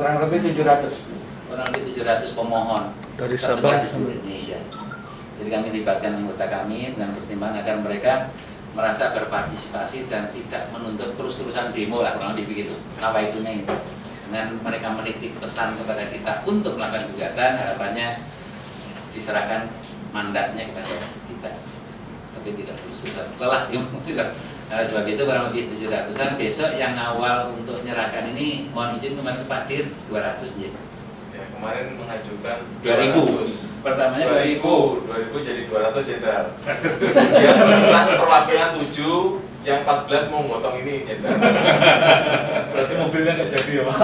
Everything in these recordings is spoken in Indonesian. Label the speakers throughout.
Speaker 1: kurang lebih 700
Speaker 2: kurang lebih 700 pemohon
Speaker 3: Dari
Speaker 2: di seluruh Indonesia. Jadi kami libatkan anggota kami dengan pertimbangan agar mereka merasa berpartisipasi dan tidak menuntut terus-terusan demo lah kurang lebih begitu. Apa itunya itu? Dengan mereka menitip pesan kepada kita untuk melakukan gugatan, harapannya diserahkan mandatnya kepada kita. Tapi tidak terus-terusan. Lelah. Nah, sebab itu kurang lebih 700-an. Besok yang awal untuk menyerahkan ini mohon izin kemarin Pak Dir 200 ya.
Speaker 4: Ya, kemarin mengajukan
Speaker 2: 2000.
Speaker 4: 200.
Speaker 2: Pertamanya 2000.
Speaker 4: 2000 jadi 200 jenderal. Yang perwakilan 7, yang 14 mau motong ini jenderal.
Speaker 3: Berarti mobilnya nggak jadi ya Pak?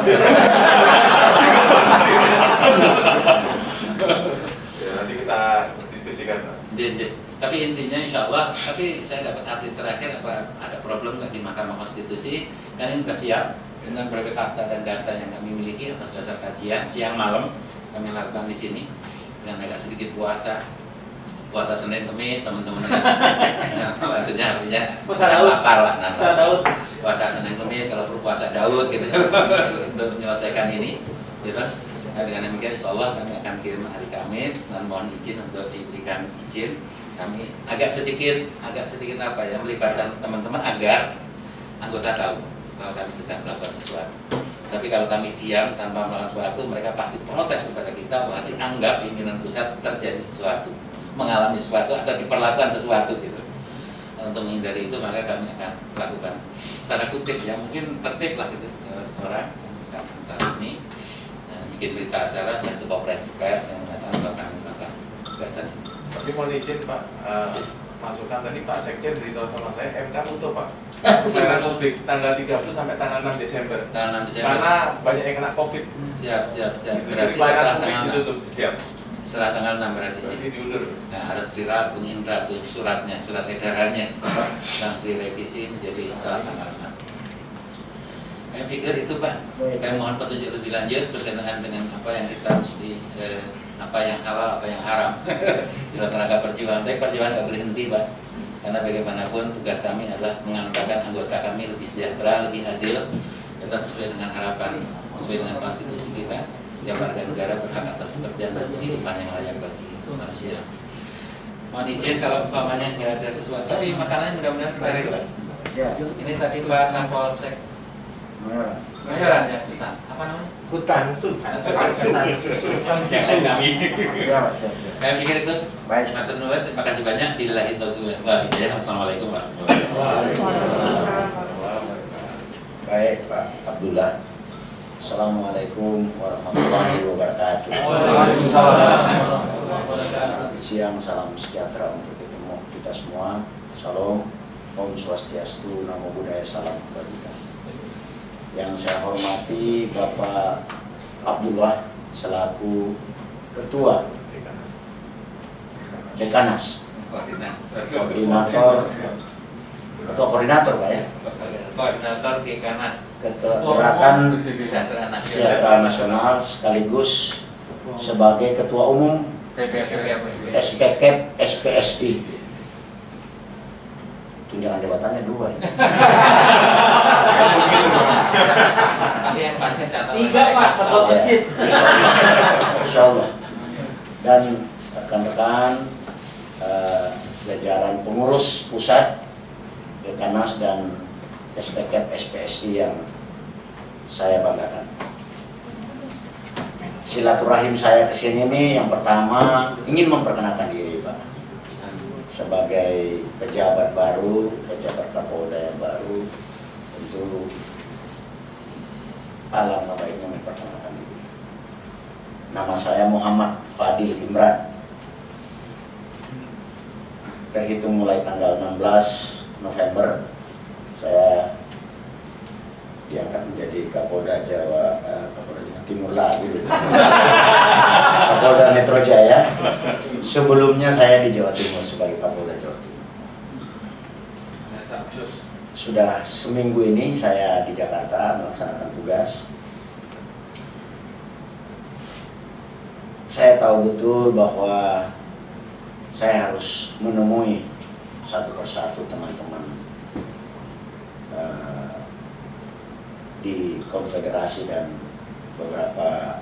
Speaker 4: Ya, nanti kita diskusikan. Pak.
Speaker 2: Iya, iya. Tapi intinya insya Allah, tapi saya dapat update terakhir apa ada problem nggak di Mahkamah Konstitusi? Ini sudah siap dengan berbagai fakta dan data yang kami miliki atas dasar kajian siang malam kami lakukan di sini dengan agak sedikit puasa puasa Senin Kamis teman-teman Ya, maksudnya artinya
Speaker 1: Puasa Daud.
Speaker 2: lapar lah nambah.
Speaker 1: Puasa Daud.
Speaker 2: puasa Senin Kamis kalau perlu puasa Daud gitu untuk menyelesaikan ini gitu nah, dengan demikian insya Allah kami akan kirim hari Kamis dan mohon izin untuk diberikan izin kami agak sedikit agak sedikit apa ya melibatkan teman-teman agar anggota tahu bahwa kami sedang melakukan sesuatu. Tapi kalau kami diam tanpa melakukan sesuatu mereka pasti protes kepada kita bahwa dianggap pimpinan pusat terjadi sesuatu mengalami sesuatu atau diperlakukan sesuatu gitu. Untuk menghindari itu maka kami akan melakukan tanda kutip ya mungkin tertib lah gitu. Seorang antara ini eh, bikin berita acara satu konferensi pers yang mengatakan bahwa kami kegiatan itu.
Speaker 4: Tapi mohon izin Pak, eh, masukan tadi Pak Sekjen beritahu sama saya MK utuh Pak.
Speaker 2: Eh,
Speaker 4: Pelayanan publik tanggal 30 sampai tanggal 6 Desember.
Speaker 2: Tanggal 6 Desember.
Speaker 4: Karena banyak yang kena Covid.
Speaker 2: Siap, siap, siap.
Speaker 4: Jadi
Speaker 2: Berarti setelah tanggal
Speaker 4: ditutup siap.
Speaker 2: 6, setelah tanggal 6 berarti.
Speaker 4: Berarti diundur.
Speaker 2: Nah, harus dirapung Indra tuh suratnya, surat edarannya langsung direvisi menjadi setelah tanggal 6. Saya pikir itu Pak. Saya mohon petunjuk lebih lanjut berkenaan dengan apa yang kita mesti eh, apa yang halal, apa yang haram dalam rangka perjuangan. Tapi perjuangan nggak boleh henti Pak. Karena bagaimanapun tugas kami adalah mengantarkan anggota kami lebih sejahtera, lebih adil, kita sesuai dengan harapan, sesuai dengan konstitusi kita. Setiap warga negara berhak atas pekerjaan dan kehidupan yang layak bagi manusia. Mohon izin kalau umpamanya nggak ada sesuatu, tapi makanannya mudah-mudahan steril. Pak.
Speaker 1: ya
Speaker 2: Ini tadi Pak Kapolsek
Speaker 1: merah.
Speaker 2: Ya. Apa namanya?
Speaker 1: hutan siap siap
Speaker 2: Saya pikir itu.
Speaker 1: baik
Speaker 2: Mas Nuwet, terima kasih banyak. Hidayah. Assalamualaikum warahmatullahi
Speaker 5: Baik Pak Abdullah. Assalamualaikum warahmatullahi wabarakatuh. Siang salam sejahtera untuk kita semua. Salam, Om Swastiastu, Namo Buddhaya, Salam Kebajikan. Yang saya hormati Bapak Abdullah selaku Ketua Dekanas,
Speaker 2: Koordinator.
Speaker 5: Ketua Koordinator Pak ya,
Speaker 2: Koordinator Gekanas.
Speaker 5: Ketua Gerakan
Speaker 2: Kesejahteraan Nasional.
Speaker 5: Sekaligus sebagai Ketua Umum SPK SPSI. Tunjangan jabatannya dua ya.
Speaker 2: Tapi yang pasti catat.
Speaker 1: tiga pak ketua masjid
Speaker 5: Insya Allah. Dan rekan-rekan eh, jajaran pengurus pusat Dekanas dan SPK SPSI yang saya banggakan. Silaturahim saya ke sini nih yang pertama ingin memperkenalkan diri Pak sebagai pejabat baru, pejabat Kapolda yang baru alangkah baiknya memperkenalkan diri. Nama saya Muhammad Fadil Imran. Terhitung mulai tanggal 16 November saya diangkat menjadi Kapolda Jawa eh, Kapolda Jawa Timur lagi gitu. Kapolda Metro Jaya. Sebelumnya saya di Jawa Timur sebagai Kapolda Jawa Timur. Sudah seminggu ini saya di Jakarta melaksanakan tugas. Saya tahu betul bahwa saya harus menemui satu persatu teman-teman eh, di konfederasi dan beberapa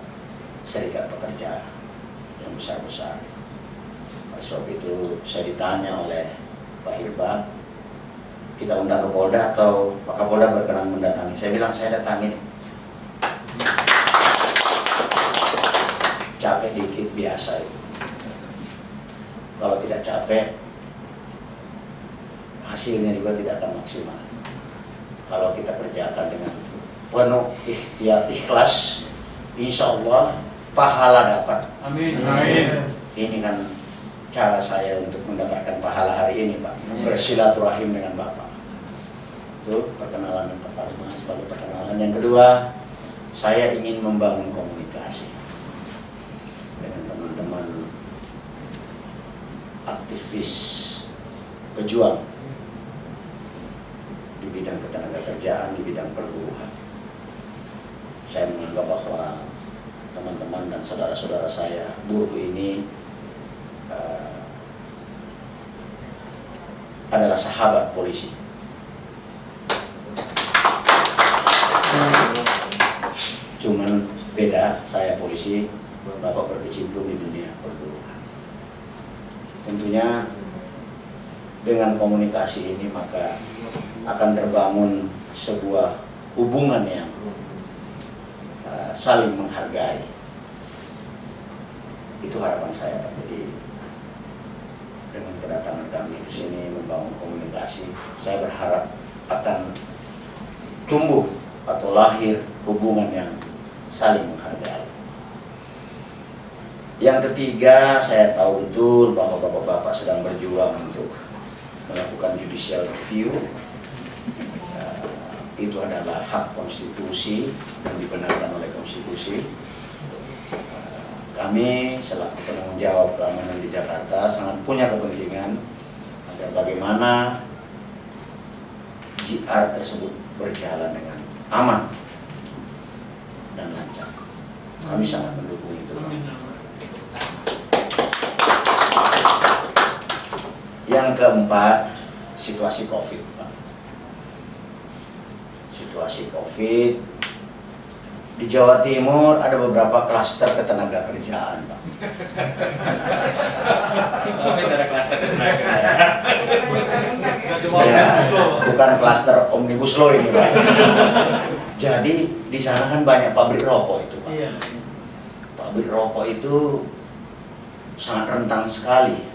Speaker 5: serikat pekerja yang besar-besar. Sebab itu saya ditanya oleh Pak Irba, kita undang ke Polda atau Pak Kapolda berkenan mendatangi. Saya bilang saya datangin. Capek dikit biasa itu. Kalau tidak capek, hasilnya juga tidak akan maksimal. Kalau kita kerjakan dengan penuh ikhtiar ikhlas, insya Allah pahala dapat.
Speaker 1: Amin.
Speaker 3: Amin.
Speaker 5: Ini kan cara saya untuk mendapatkan pahala hari ini, Pak. Bersilaturahim dengan Bapak. Itu perkenalan yang pertama sebagai perkenalan. Yang kedua, saya ingin membangun komunikasi dengan teman-teman aktivis pejuang di bidang ketenagakerjaan, di bidang perburuhan. Saya menganggap bahwa teman-teman dan saudara-saudara saya buruh ini eh, adalah sahabat polisi. Cuman beda, saya polisi, Bapak berkecimpung di dunia perburuhan. Tentunya dengan komunikasi ini maka akan terbangun sebuah hubungan yang uh, saling menghargai. Itu harapan saya Pak. Jadi dengan kedatangan kami di sini membangun komunikasi, saya berharap akan tumbuh atau lahir hubungan yang saling menghargai. Yang ketiga, saya tahu betul bahwa bapak-bapak sedang berjuang untuk melakukan judicial review. Eh, itu adalah hak konstitusi dan dibenarkan oleh konstitusi. Eh, kami selaku penanggung jawab keamanan di Jakarta sangat punya kepentingan agar bagaimana JR tersebut berjalan dengan aman dan lancar. Kami sangat mendukung itu. Yang keempat, situasi COVID. Pak. Situasi COVID di Jawa Timur ada beberapa klaster ketenaga kerjaan, Pak. Ya, bukan klaster omnibus law ini, Pak. Jadi di sana kan banyak pabrik rokok itu, Pak.
Speaker 1: Iya.
Speaker 5: Pabrik rokok itu sangat rentan sekali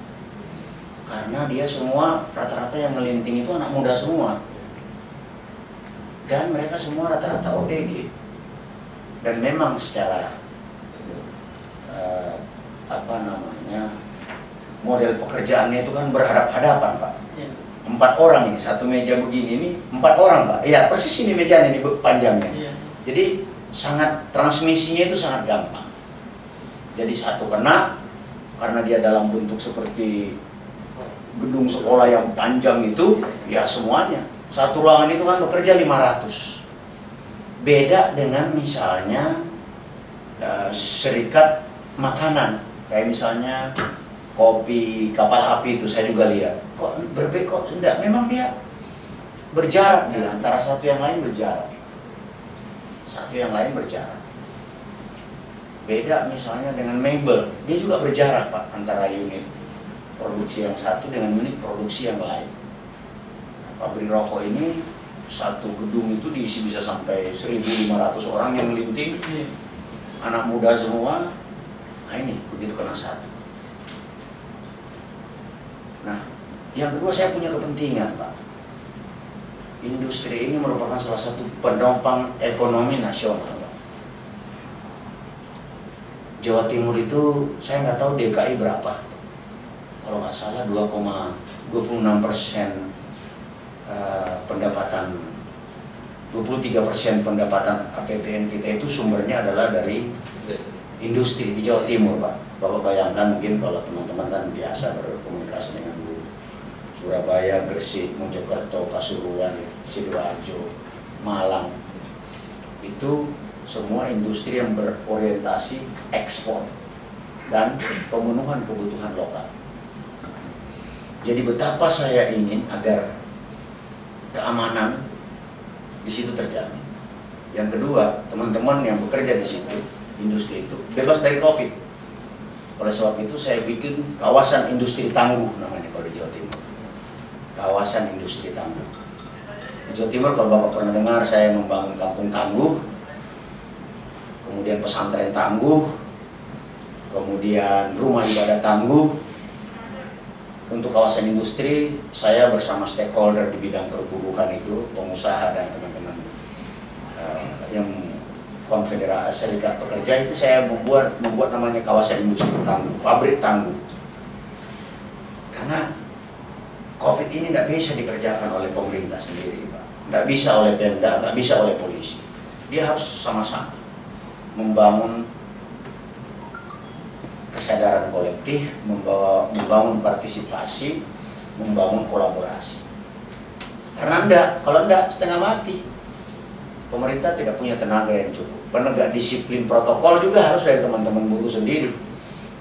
Speaker 5: karena dia semua rata-rata yang melinting itu anak muda semua dan mereka semua rata-rata OTG dan memang secara eh, apa namanya model pekerjaannya itu kan berhadap-hadapan pak
Speaker 1: Iya.
Speaker 5: empat orang ini satu meja begini ini empat orang pak iya persis ini mejanya ini panjangnya
Speaker 1: Iya.
Speaker 5: jadi sangat transmisinya itu sangat gampang. Jadi satu kena karena dia dalam bentuk seperti gedung sekolah yang panjang itu, ya semuanya. Satu ruangan itu kan bekerja 500. Beda dengan misalnya eh, serikat makanan, kayak misalnya kopi kapal api itu saya juga lihat. Kok berbeda kok enggak? Memang dia berjarak di antara satu yang lain berjarak satu yang lain berjarak. Beda misalnya dengan mebel, dia juga berjarak pak antara unit produksi yang satu dengan unit produksi yang lain. Nah, pabrik rokok ini satu gedung itu diisi bisa sampai 1.500 orang yang melinting,
Speaker 1: Iya.
Speaker 5: anak muda semua. Nah ini begitu kena satu. Nah, yang kedua saya punya kepentingan pak industri ini merupakan salah satu penopang ekonomi nasional. Pak. Jawa Timur itu saya nggak tahu DKI berapa. Kalau nggak salah 2,26 persen eh, pendapatan 23 persen pendapatan APBN kita itu sumbernya adalah dari industri di Jawa Timur, Pak. Bapak bayangkan mungkin kalau teman-teman kan biasa berkomunikasi dengan Bu Surabaya, Gresik, Mojokerto, Pasuruan, Sidoarjo, Malang. Itu semua industri yang berorientasi ekspor dan pemenuhan kebutuhan lokal. Jadi betapa saya ingin agar keamanan di situ terjamin. Yang kedua, teman-teman yang bekerja di situ industri itu bebas dari COVID. Oleh sebab itu saya bikin kawasan industri tangguh namanya kalau di Jawa Timur. Kawasan industri tangguh. Di Jawa Timur kalau Bapak pernah dengar saya membangun kampung tangguh, kemudian pesantren tangguh, kemudian rumah ibadah tangguh. Untuk kawasan industri, saya bersama stakeholder di bidang perburukan itu, pengusaha dan teman-teman eh, yang konfederasi serikat pekerja itu saya membuat membuat namanya kawasan industri tangguh, pabrik tangguh. Karena COVID ini tidak bisa dikerjakan oleh pemerintah sendiri, Pak. Tidak bisa oleh Pemda, tidak bisa oleh polisi. Dia harus sama-sama membangun membawa, membangun partisipasi, membangun kolaborasi. Karena enggak, kalau enggak setengah mati. Pemerintah tidak punya tenaga yang cukup. Penegak disiplin protokol juga harus dari teman-teman buruh sendiri.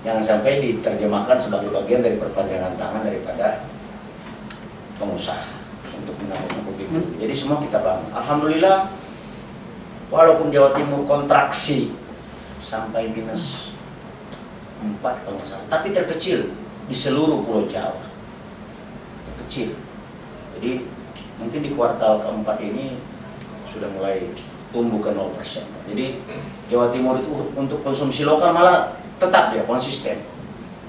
Speaker 5: Jangan sampai diterjemahkan sebagai bagian dari perpanjangan tangan daripada pengusaha untuk menanggulangi itu. Jadi semua kita bangun. Alhamdulillah, walaupun Jawa Timur kontraksi sampai minus 4 kalau nggak salah, tapi terkecil di seluruh Pulau Jawa. Terkecil. Jadi mungkin di kuartal keempat ini sudah mulai tumbuh ke 0%. Jadi Jawa Timur itu untuk konsumsi lokal malah tetap dia konsisten.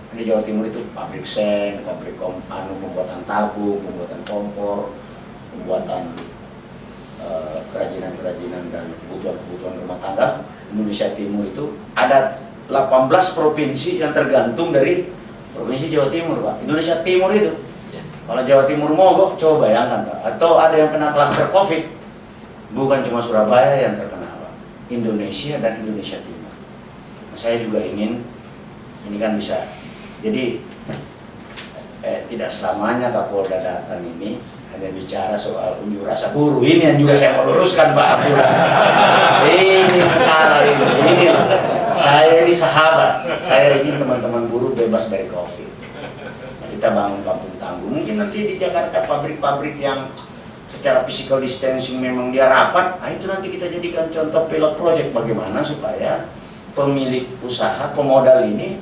Speaker 5: Di Jawa Timur itu pabrik seng, pabrik kom, anu, pembuatan tabung, pembuatan kompor, pembuatan eh, kerajinan-kerajinan dan kebutuhan-kebutuhan rumah tangga. Indonesia Timur itu ada 18 provinsi yang tergantung dari provinsi Jawa Timur, Pak. Indonesia Timur itu.
Speaker 2: Ya.
Speaker 5: Kalau Jawa Timur mogok, coba bayangkan, Pak. Atau ada yang kena klaster Covid, bukan cuma Surabaya yang terkena, Pak. Indonesia dan Indonesia Timur. Nah, saya juga ingin, ini kan bisa, jadi eh, tidak selamanya Kapolda datang ini hanya bicara soal unjuk rasa buruh. Ini yang juga saya mau luruskan, Pak Abdullah. Ini masalah ini. Ini loh. Saya ini sahabat. Saya ingin teman-teman buruh bebas dari COVID. Nah, kita bangun kampung tangguh. Mungkin nanti di Jakarta pabrik-pabrik yang secara physical distancing memang dia rapat, nah itu nanti kita jadikan contoh pilot project bagaimana supaya pemilik usaha, pemodal ini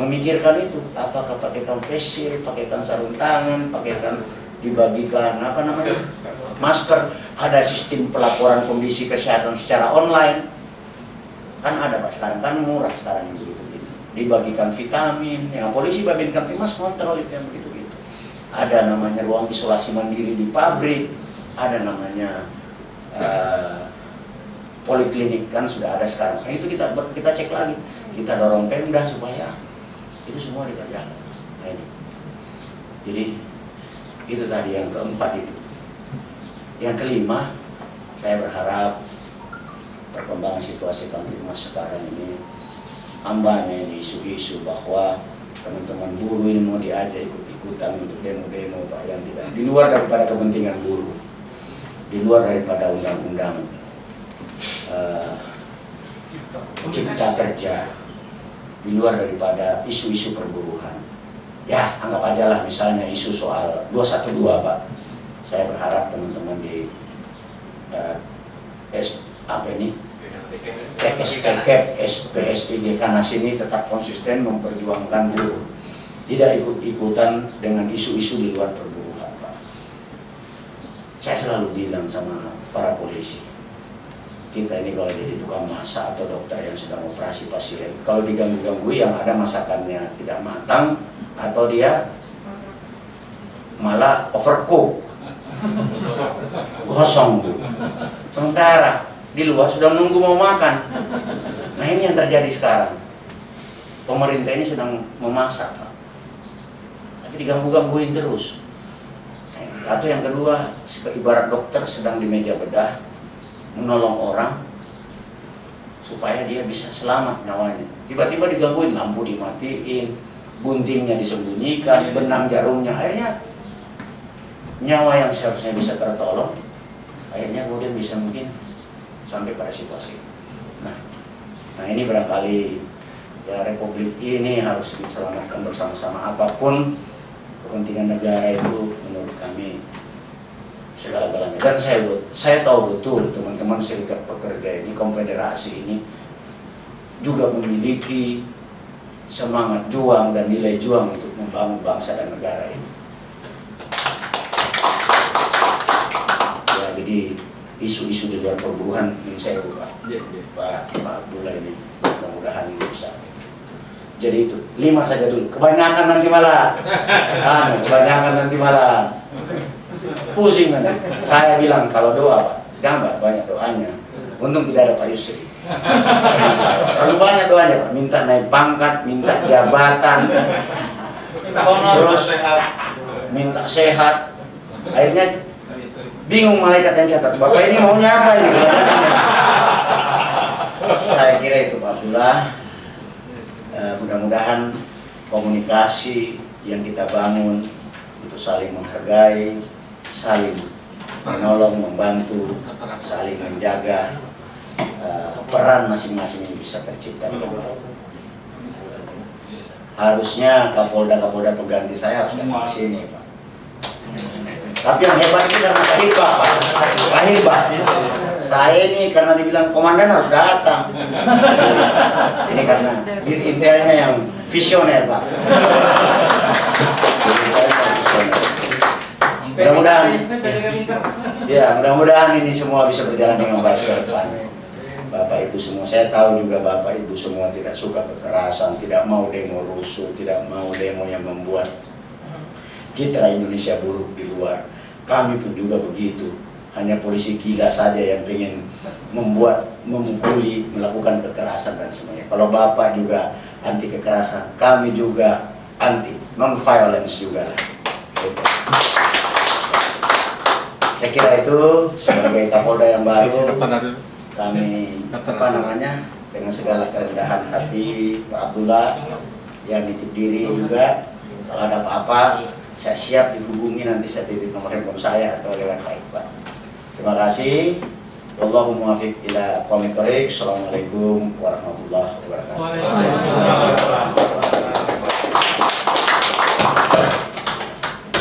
Speaker 5: memikirkan itu. Apakah pakaikan face shield, pakaikan sarung tangan, pakaikan dibagikan apa namanya masker, ada sistem pelaporan kondisi kesehatan secara online kan ada pak sekarang kan murah sekarang yang begitu gitu dibagikan vitamin yang polisi babin kamtimas kontrol itu yang begitu gitu ada namanya ruang isolasi mandiri di pabrik ada namanya eh, poliklinik kan sudah ada sekarang. Nah, itu kita kita cek lagi. Kita dorong pemda supaya itu semua dikerjakan. Nah ini. Jadi itu tadi yang keempat itu. Yang kelima saya berharap perkembangan situasi Kamtipmas sekarang ini. Hambanya ini isu-isu bahwa teman-teman buruh ini mau diajak ikut-ikutan untuk demo-demo Pak yang tidak di luar daripada kepentingan buruh. Di luar daripada undang-undang uh, cipta kerja. Di luar daripada isu-isu perburuhan. Ya anggap aja lah misalnya isu soal 212 Pak. Saya berharap teman-teman di uh, S, apa ini PSPKP, SPSID Kanas ini tetap konsisten memperjuangkan buruh tidak ikut-ikutan dengan isu-isu di luar perburuhan Pak. Saya selalu bilang sama para polisi kita ini kalau jadi tukang masak atau dokter yang sedang operasi pasien kalau diganggu-ganggu yang ada masakannya tidak matang atau dia malah overcook. Gosong sementara di luar sudah menunggu mau makan. Nah ini yang terjadi sekarang. Pemerintah ini sedang memasak Pak. tapi diganggu-gangguin terus. Nah, atau yang kedua ibarat dokter sedang di meja bedah menolong orang supaya dia bisa selamat nyawanya. Tiba-tiba digangguin lampu dimatiin guntingnya disembunyikan, benang jarumnya, akhirnya nyawa yang seharusnya bisa tertolong, akhirnya kemudian bisa mungkin sampai pada situasi. Nah, nah ini barangkali ya Republik ini harus diselamatkan bersama-sama apa pun kepentingan negara itu menurut kami segala-galanya. Dan saya saya tahu betul teman-teman serikat pekerja ini, konfederasi ini juga memiliki semangat juang dan nilai juang untuk membangun bangsa dan negara ini. Ya, jadi isu-isu di luar perburuhan ini saya Pak, Pak, Pak Abdullah ini mudah-mudahan ini bisa. Jadi itu lima saja dulu. Kebanyakan nanti malah, Anu, kebanyakan nanti malah pusing nanti. Saya bilang kalau doa Pak, jangan Pak, banyak doanya. Untung tidak ada Pak Yusri. Terlalu banyak doanya Pak, minta naik pangkat, minta jabatan, terus minta sehat. Akhirnya bingung malaikat yang catat, Bapak ini maunya apa ini? Saya kira itu Pak Abdullah. Eh, mudah-mudahan komunikasi yang kita bangun untuk saling menghargai, saling menolong, membantu, saling menjaga eh, peran masing-masing ini bisa tercipta. Harusnya Kapolda-Kapolda pengganti saya harus datang ke sini, Pak. Tapi yang hebat itu karena Pak Hibah, Pak. Pak Hibah. Saya ini karena dibilang komandan harus datang. Ini karena dir intelnya yang visioner, Pak. Mudah-mudahan, ya mudah-mudahan ini semua bisa berjalan dengan baik ke depan. Bapak Ibu semua, saya tahu juga Bapak Ibu semua tidak suka kekerasan, tidak mau demo rusuh, tidak mau demo yang membuat citra Indonesia buruk di luar. Kami pun juga begitu. Hanya polisi gila saja yang ingin membuat, memukuli, melakukan kekerasan dan semuanya. Kalau Bapak juga anti kekerasan, kami juga anti, non-violence juga. Saya kira itu sebagai Kapolda yang baru. Kami apa namanya? Dengan segala kerendahan hati Pak Abdullah yang nitip diri juga kalau ada apa-apa saya siap dihubungi nanti saya titip nomor handphone saya atau lewat Pak Iqbal. Terima kasih. Wallahu ila thoriq. Assalamualaikum warahmatullahi wabarakatuh.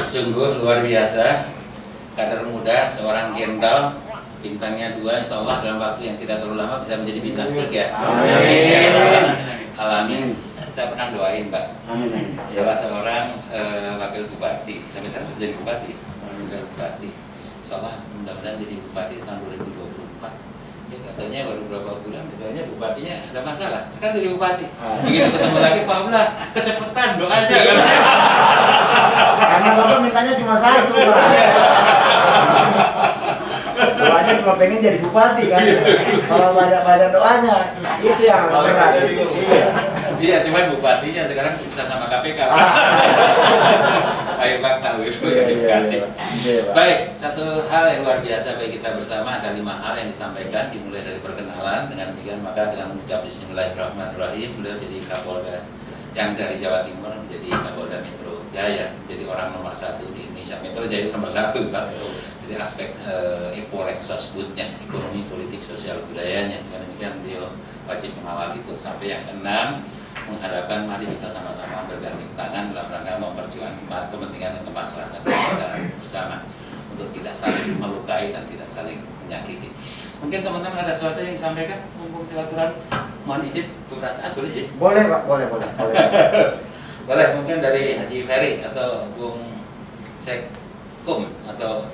Speaker 2: Sungguh luar biasa kader muda seorang jenderal bintangnya dua insya Allah dalam waktu yang tidak terlalu lama bisa menjadi bintang tiga
Speaker 5: Amin.
Speaker 2: alamin saya pernah doain Pak
Speaker 5: Amin.
Speaker 2: salah seorang eh, wakil bupati sampai sekarang sudah jadi bupati wakil bupati insya Allah mudah-mudahan jadi bupati tahun 2024 ya katanya baru beberapa bulan katanya bupatinya ada masalah sekarang jadi bupati
Speaker 5: Ah.
Speaker 2: begitu ketemu lagi Pak Abdullah kecepatan doanya kan
Speaker 5: Karena Bapak mintanya cuma satu, Pak. Doanya cuma pengen jadi bupati kan. Kalau banyak-banyak doanya, itu yang berat. Iya.
Speaker 2: Iya, cuman bupatinya sekarang urusan sama KPK.
Speaker 5: Ah.
Speaker 2: Ayo Pak tahu itu
Speaker 5: Iya, iya,
Speaker 2: terima kasih.
Speaker 5: iya.
Speaker 2: Baik, satu hal yang luar biasa bagi kita bersama ada lima hal yang disampaikan dimulai dari perkenalan dengan demikian maka dengan mengucap Bismillahirrahmanirrahim beliau jadi Kapolda yang dari Jawa Timur menjadi Kapolda Metro Jaya jadi orang nomor satu di Indonesia Metro Jaya nomor satu Pak jadi aspek eh, Epolek Sosbudnya ekonomi politik sosial budayanya dengan demikian beliau wajib mengawal itu sampai yang keenam mengharapkan mari kita sama-sama bergandeng tangan dalam rangka memperjuangkan kepentingan dan kemaslahatan kita bersama untuk tidak saling melukai dan tidak saling menyakiti. Mungkin teman-teman ada sesuatu yang disampaikan mumpung silaturahmi. Mohon izin beberapa saat boleh izin?
Speaker 5: Boleh, Pak. Boleh, boleh. boleh.
Speaker 2: Boleh mungkin dari Haji Ferry atau Bung Sekum atau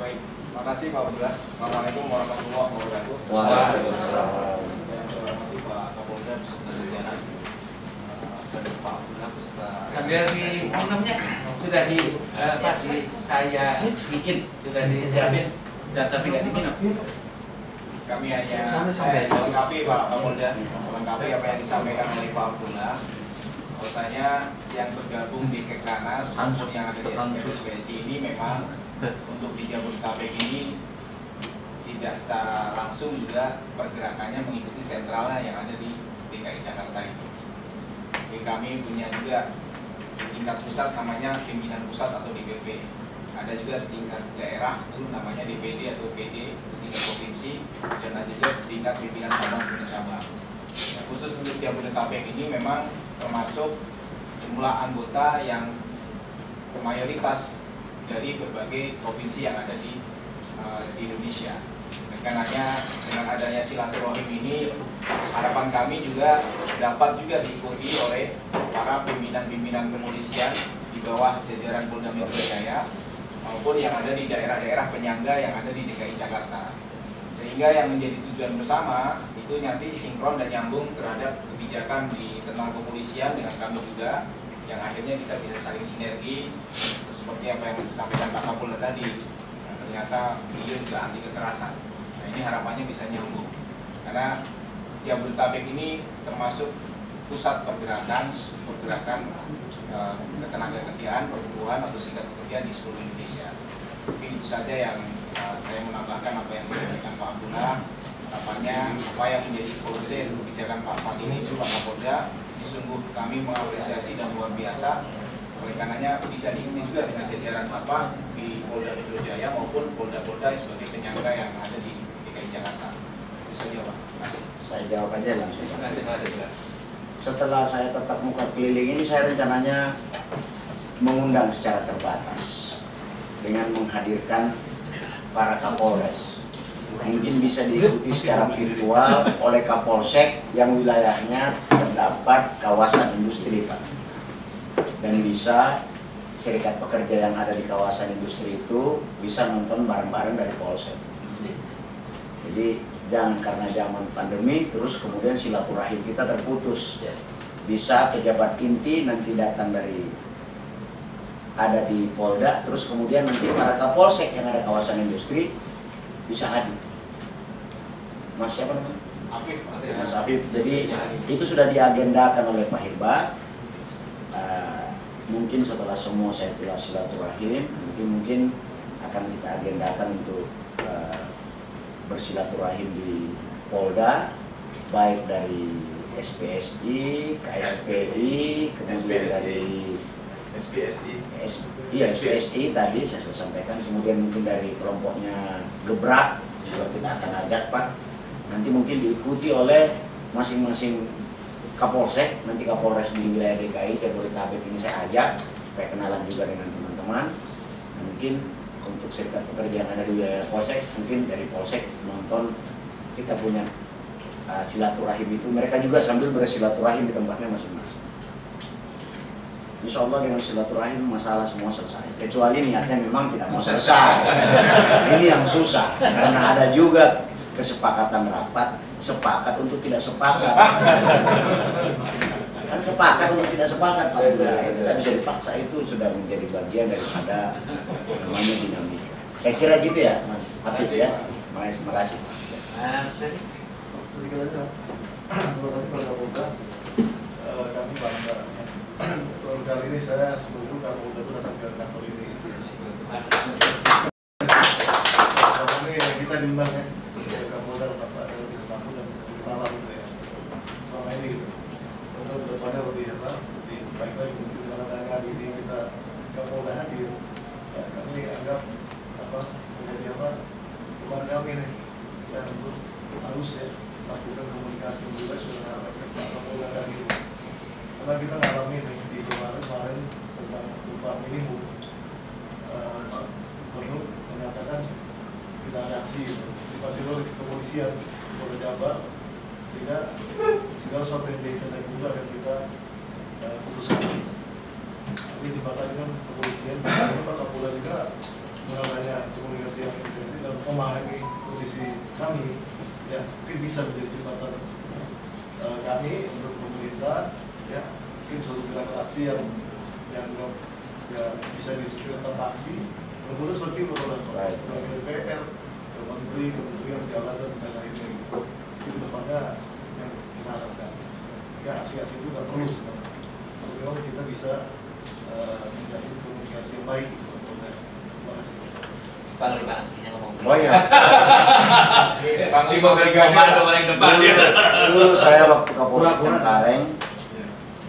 Speaker 1: Baik, makasih Pak Abdullah. Assalamualaikum warahmatullahi wabarakatuh.
Speaker 5: Waalaikumsalam.
Speaker 1: Yang saya hormati Pak Kapolda beserta jajaran eh, dan Pak Abdullah beserta
Speaker 2: sambil di minumnya sudah di eh, apa di saya bikin sudah disiapin jangan sampai nggak diminum.
Speaker 1: kami hanya eh, melengkapi Pak Kapolda, melengkapi apa yang disampaikan oleh Pak Abdullah. Bahwasanya yang bergabung di Kekranas maupun yang ada di SPSPSI ini memang untuk di Jabodetabek ini tidak secara langsung juga pergerakannya mengikuti sentralnya yang ada di DKI Jakarta itu. Jadi kami punya juga di tingkat pusat namanya pimpinan pusat atau DPP. Ada juga tingkat daerah itu namanya DPD atau PD di tingkat provinsi dan ada juga tingkat pimpinan cabang pimpinan cabang. Nah, khusus untuk Jabodetabek ini memang termasuk jumlah anggota yang mayoritas dari berbagai provinsi yang ada di, eh, di Indonesia. Dan Karena dengan adanya silaturahim ini harapan kami juga dapat juga diikuti oleh para pimpinan-pimpinan kepolisian di bawah jajaran Polda Metro Jaya maupun yang ada di daerah-daerah penyangga yang ada di DKI Jakarta. Sehingga yang menjadi tujuan bersama itu nanti sinkron dan nyambung terhadap kebijakan di internal kepolisian dengan kami juga yang akhirnya kita bisa saling sinergi seperti apa yang disampaikan Pak Kapolda tadi. Ternyata beliau juga anti kekerasan. Nah ini harapannya bisa nyambung karena Jabodetabek ini termasuk pusat pergerakan pergerakan uh, ketenaga kerjaan, perburuan atau singkat kerjaan di seluruh Indonesia. Mungkin itu saja yang uh, saya menambahkan apa yang disampaikan Pak Abdullah. Harapannya apa yang menjadi policy kebijakan Pak Pak ini Pak Kapolda sungguh kami mengapresiasi dan luar biasa oleh karenanya bisa diikuti juga dengan jajaran Bapak di Polda Metro Jaya maupun Polda-Polda sebagai penyangga yang ada di Jakarta. Itu saja Pak.
Speaker 5: Saya jawab aja langsung.
Speaker 2: Terima kasih.
Speaker 5: Setelah saya tetap muka keliling ini, saya rencananya mengundang secara terbatas dengan menghadirkan para Kapolres. Mungkin bisa diikuti secara virtual oleh Kapolsek yang wilayahnya terdapat kawasan industri, Pak. Dan bisa serikat pekerja yang ada di kawasan industri itu bisa nonton bareng-bareng dari Polsek. Jadi jangan karena zaman pandemi terus kemudian silaturahim kita terputus.
Speaker 2: Ya.
Speaker 5: Bisa pejabat inti nanti datang dari ada di Polda, terus kemudian nanti para Kapolsek yang ada kawasan industri bisa hadir. Mas siapa namanya?
Speaker 1: Afif,
Speaker 5: Mas Afif. Jadi itu sudah diagendakan oleh Pak Hirba. Uh, mungkin setelah semua saya telah silaturahim, mungkin mungkin akan kita agendakan untuk bersilaturahim di Polda, baik dari SPSI, KSPI, kemudian
Speaker 4: SPSI.
Speaker 5: dari
Speaker 4: SPSI.
Speaker 5: S, iya SPSI tadi saya sudah sampaikan, kemudian mungkin dari kelompoknya Gebrak juga kita akan ajak Pak. Nanti mungkin diikuti oleh masing-masing Kapolsek, nanti Kapolres di wilayah DKI, Jabodetabek ini saya ajak supaya kenalan juga dengan teman-teman. Nah, mungkin untuk serikat pekerja yang ada di wilayah Polsek, mungkin dari Polsek nonton kita punya uh, silaturahim itu, mereka juga sambil bersilaturahim di tempatnya masing-masing. Insya Allah dengan silaturahim masalah semua selesai. Kecuali niatnya memang tidak mau selesai. Ini yang susah karena ada juga kesepakatan rapat sepakat untuk tidak sepakat. Kan sepakat untuk tidak sepakat Pak Abdullah. Tidak bisa dipaksa itu sudah menjadi bagian daripada namanya dinamika. Saya kira gitu ya Mas Hafiz ya. Terima kasih.
Speaker 2: Mas Ferry.
Speaker 3: Terima kasih. Eh, Kami bangga. Baru kali ini saya seluruh Kapolda itu datang ke kantor ini. Ini kita diundang ya. Ke Kapolda Bapak dan kita sambut dan lebih malam gitu ya. Selama ini gitu. Mudah depannya lebih apa? Lebih baik lagi mungkin karena dengan hari ini kita Kapolda hadir. Ya, kami anggap apa menjadi apa teman kami nih yang untuk harus ya yang juga sudah harapkan Pak Kapolda gitu karena kita ngalamin nih di kemarin kemarin tentang upah minimum Eh, Pak Gubernur menyatakan tidak ada aksi difasilitasi oleh kepolisian Polda Jabar sehingga segala sesuatu yang diinternet juga akan kita eh, putuskan. Ini jembatan kan kepolisian karena Pak Kapolda juga mengenai komunikasi yang dan memahami kondisi kami ya mungkin bisa menjadi jembatan kami untuk pemerintah ya mungkin suatu gerakan aksi yang yang ya bisa disebut aksi. Bermula seperti itu kalau DPR ke menteri yang segala dan lain-lainnya gitu itu depannya yang kita harapkan ya aksi-aksi itu nggak perlu sebenarnya tapi memang kita bisa eh, menjalin komunikasi yang baik gitu terima kasih
Speaker 2: Bang Lima aksinya ngomong.
Speaker 5: Oh iya.
Speaker 2: Lima kali komando paling depan dia.
Speaker 5: Dulu saya waktu Kapolsek Cengkareng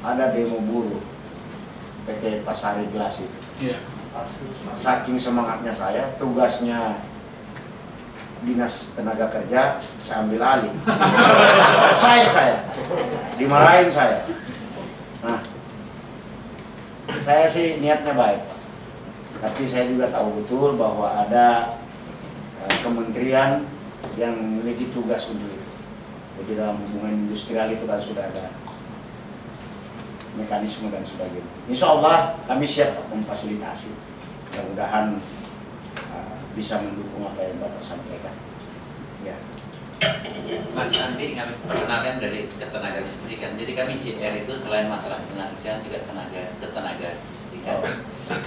Speaker 5: ada demo buruh PT Pasari Gelas itu.
Speaker 2: Iya.
Speaker 5: Saking semangatnya saya, tugasnya dinas tenaga kerja saya ambil alih. saya saya dimarahin saya. Nah, saya sih niatnya baik, tapi saya juga tahu betul bahwa ada kementerian yang memiliki tugas untuk itu. Jadi dalam hubungan industrial itu kan sudah ada mekanisme dan sebagainya. Insya Allah kami siap memfasilitasi. Mudah-mudahan uh, bisa mendukung apa yang Bapak sampaikan. Ya.
Speaker 2: Mas Andi kami perkenalkan dari ketenaga listrikan. Jadi kami CR itu selain masalah ketenaga juga tenaga ketenaga listrikan.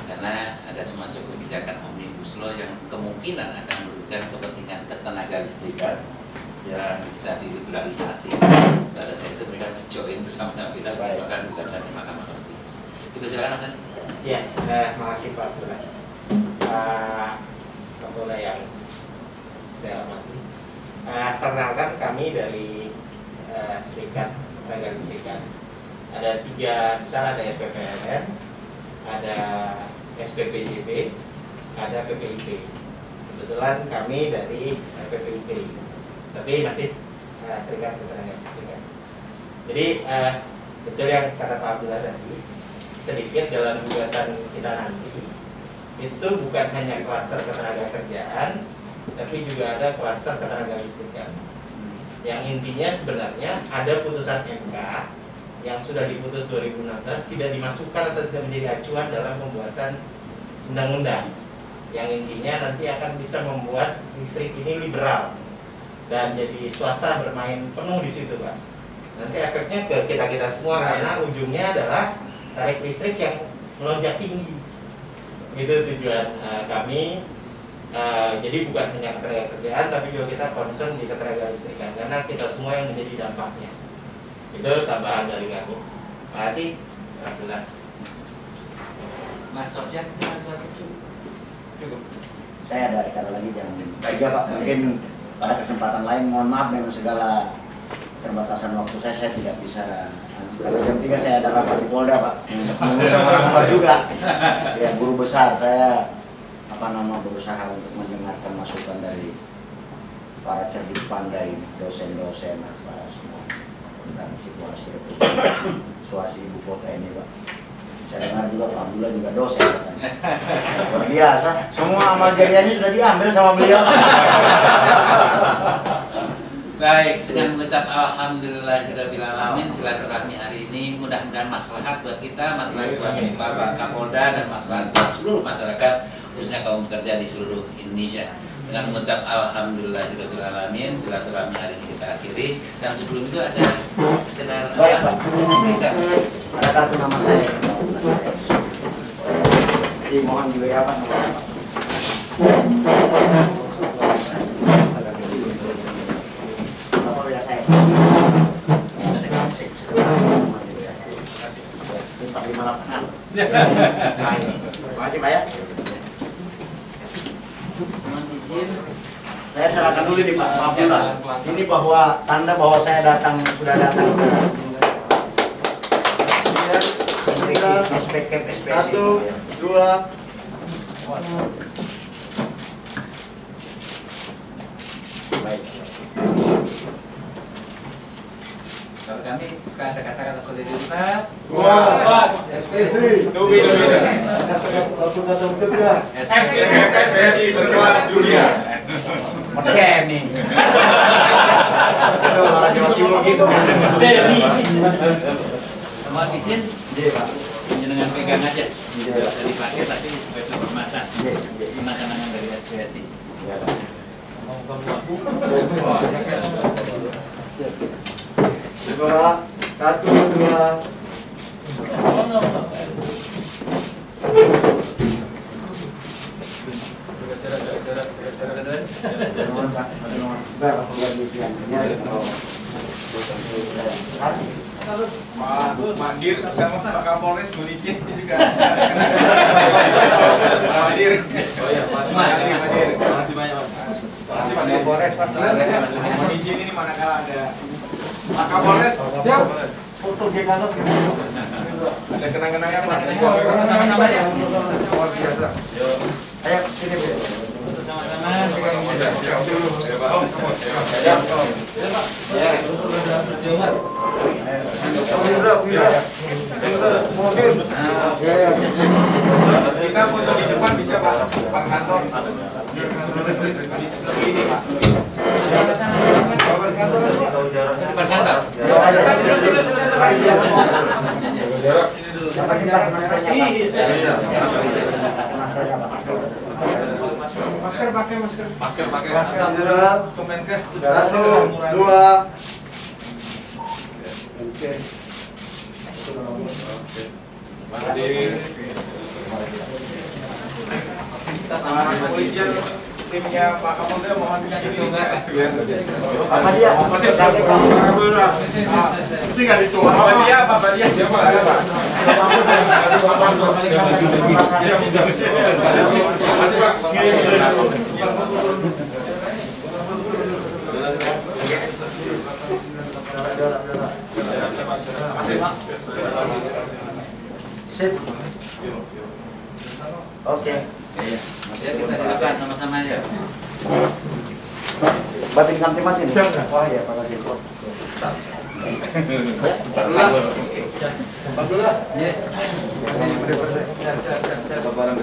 Speaker 2: Karena ada semacam kebijakan omnibus law yang kemungkinan akan merugikan kepentingan ketenaga listrikan yang bisa diliberalisasi. Pada saat itu mereka join bersama-sama kita bahkan gugatan di Mahkamah Konstitusi. Itu silakan Mas Andi.
Speaker 6: Ya, eh, makasih Pak Abdullah. Pak Abdullah yang saya hormati. Eh, perkenalkan kami dari eh, Serikat Tenaga Listrikan. Ada tiga besar, ada SPPLN, ada SPPJP, ada PPIP. Kebetulan kami dari PPIP, tapi masih eh, Serikat Tenaga Listrikan. Jadi eh, betul yang kata Pak Abdullah tadi, sedikit dalam gugatan kita nanti itu bukan hanya klaster ketenaga kerjaan tapi juga ada klaster ketenaga listrikan. Yang intinya sebenarnya ada putusan MK yang sudah diputus 2016 tidak dimasukkan atau tidak menjadi acuan dalam pembuatan undang-undang yang intinya nanti akan bisa membuat listrik ini liberal dan jadi swasta bermain penuh di situ pak. Nanti efeknya ke kita kita semua karena ujungnya adalah tarif listrik yang melonjak tinggi. Itu tujuan eh, kami. Eh, jadi bukan hanya ketenaga kerjaan tapi juga kita concern di ketenaga listrikan karena kita semua yang menjadi dampaknya. Itu tambahan dari kami. Terima kasih. Alhamdulillah.
Speaker 2: Mas Sofyan. Cukup.
Speaker 5: Saya ada acara lagi jam tiga Pak. Mungkin pada kesempatan lain mohon maaf dengan segala keterbatasan waktu saya, saya tidak bisa karena jam tiga saya ada rapat di Polda Pak. Mengundang orang tua juga. Ya guru besar saya apa nama berusaha untuk mendengarkan masukan dari para cerdik pandai dosen-dosen apa semua tentang situasi situasi ibu kota ini Pak. Saya dengar juga Pak Abdullah juga dosen katanya. Luar biasa. Semua amal jariahnya sudah diambil sama beliau.
Speaker 2: Baik, dengan mengucap Alhamdulillahirrahmanirrahim silaturahmi hari ini mudah-mudahan maslahat buat kita, maslahat buat Bapak Kapolda dan maslahat buat seluruh masyarakat khususnya kaum pekerja di seluruh Indonesia. Dengan mengucap Alhamdulillahirrahmanirrahim silaturahmi hari ini kita akhiri dan sebelum itu ada sekedar
Speaker 5: Baik, Pak. Ada kartu nama saya. Jadi mohon juga ya Pak. Terima kasih Pak ya.
Speaker 2: Izin
Speaker 5: Saya serahkan dulu nih Pak, maaf ya Pak. Ini bahwa tanda bahwa saya datang sudah datang.
Speaker 3: Satu, dua,
Speaker 5: Baik.
Speaker 2: kalau kami suka ada kata-kata solidaritas.
Speaker 3: dua, SPC.
Speaker 4: Tunggu, tunggu,
Speaker 3: betul ya.
Speaker 4: SPSI berkelas dunia.
Speaker 5: Itu orang Jawa Timur gitu.
Speaker 2: Mohon izin
Speaker 5: Iya Pak.
Speaker 2: pegang aja. Usah dipakai tapi sebagai
Speaker 5: iya.
Speaker 2: Kenang-kenangan dari SPSI.
Speaker 5: Iya Pak.
Speaker 3: Dua, satu, dua.
Speaker 5: Nuhun, Pak. Nuhun. Baik, Pak, keluar di siang. Ya, oh.
Speaker 1: Pak Mandir sama Pak Kapolres Bulicin juga. Pak Mandir. Oh iya, kasih Pak Mandir. Terima kasih banyak kasih Pak Kapolres Pak. Izin ini manakala ada Pak Kapolres. Siap.
Speaker 3: Foto di.
Speaker 1: Ada kenang-kenangan Pak.
Speaker 2: Ya.
Speaker 1: Luar biasa.
Speaker 5: Ayo, sini Bu.
Speaker 1: Jika foto di depan
Speaker 7: Masker pakai masker.
Speaker 8: Masker pakai
Speaker 7: Masker.
Speaker 8: Kemenkes
Speaker 7: Satu, dua. Oke.
Speaker 8: Mandiri.
Speaker 4: Kepolisian timnya Pak Kapolda mohon dikirim
Speaker 7: Apa dia?
Speaker 9: Ini nggak dicoba.
Speaker 4: Pak Badia, Pak Badia.
Speaker 7: Sip. Oke.
Speaker 2: Iya. Ya, kita silakan sama-sama ya.
Speaker 7: Batin kanti mas ini. Oh iya, Pak Kasih.
Speaker 2: Iya.
Speaker 7: Barang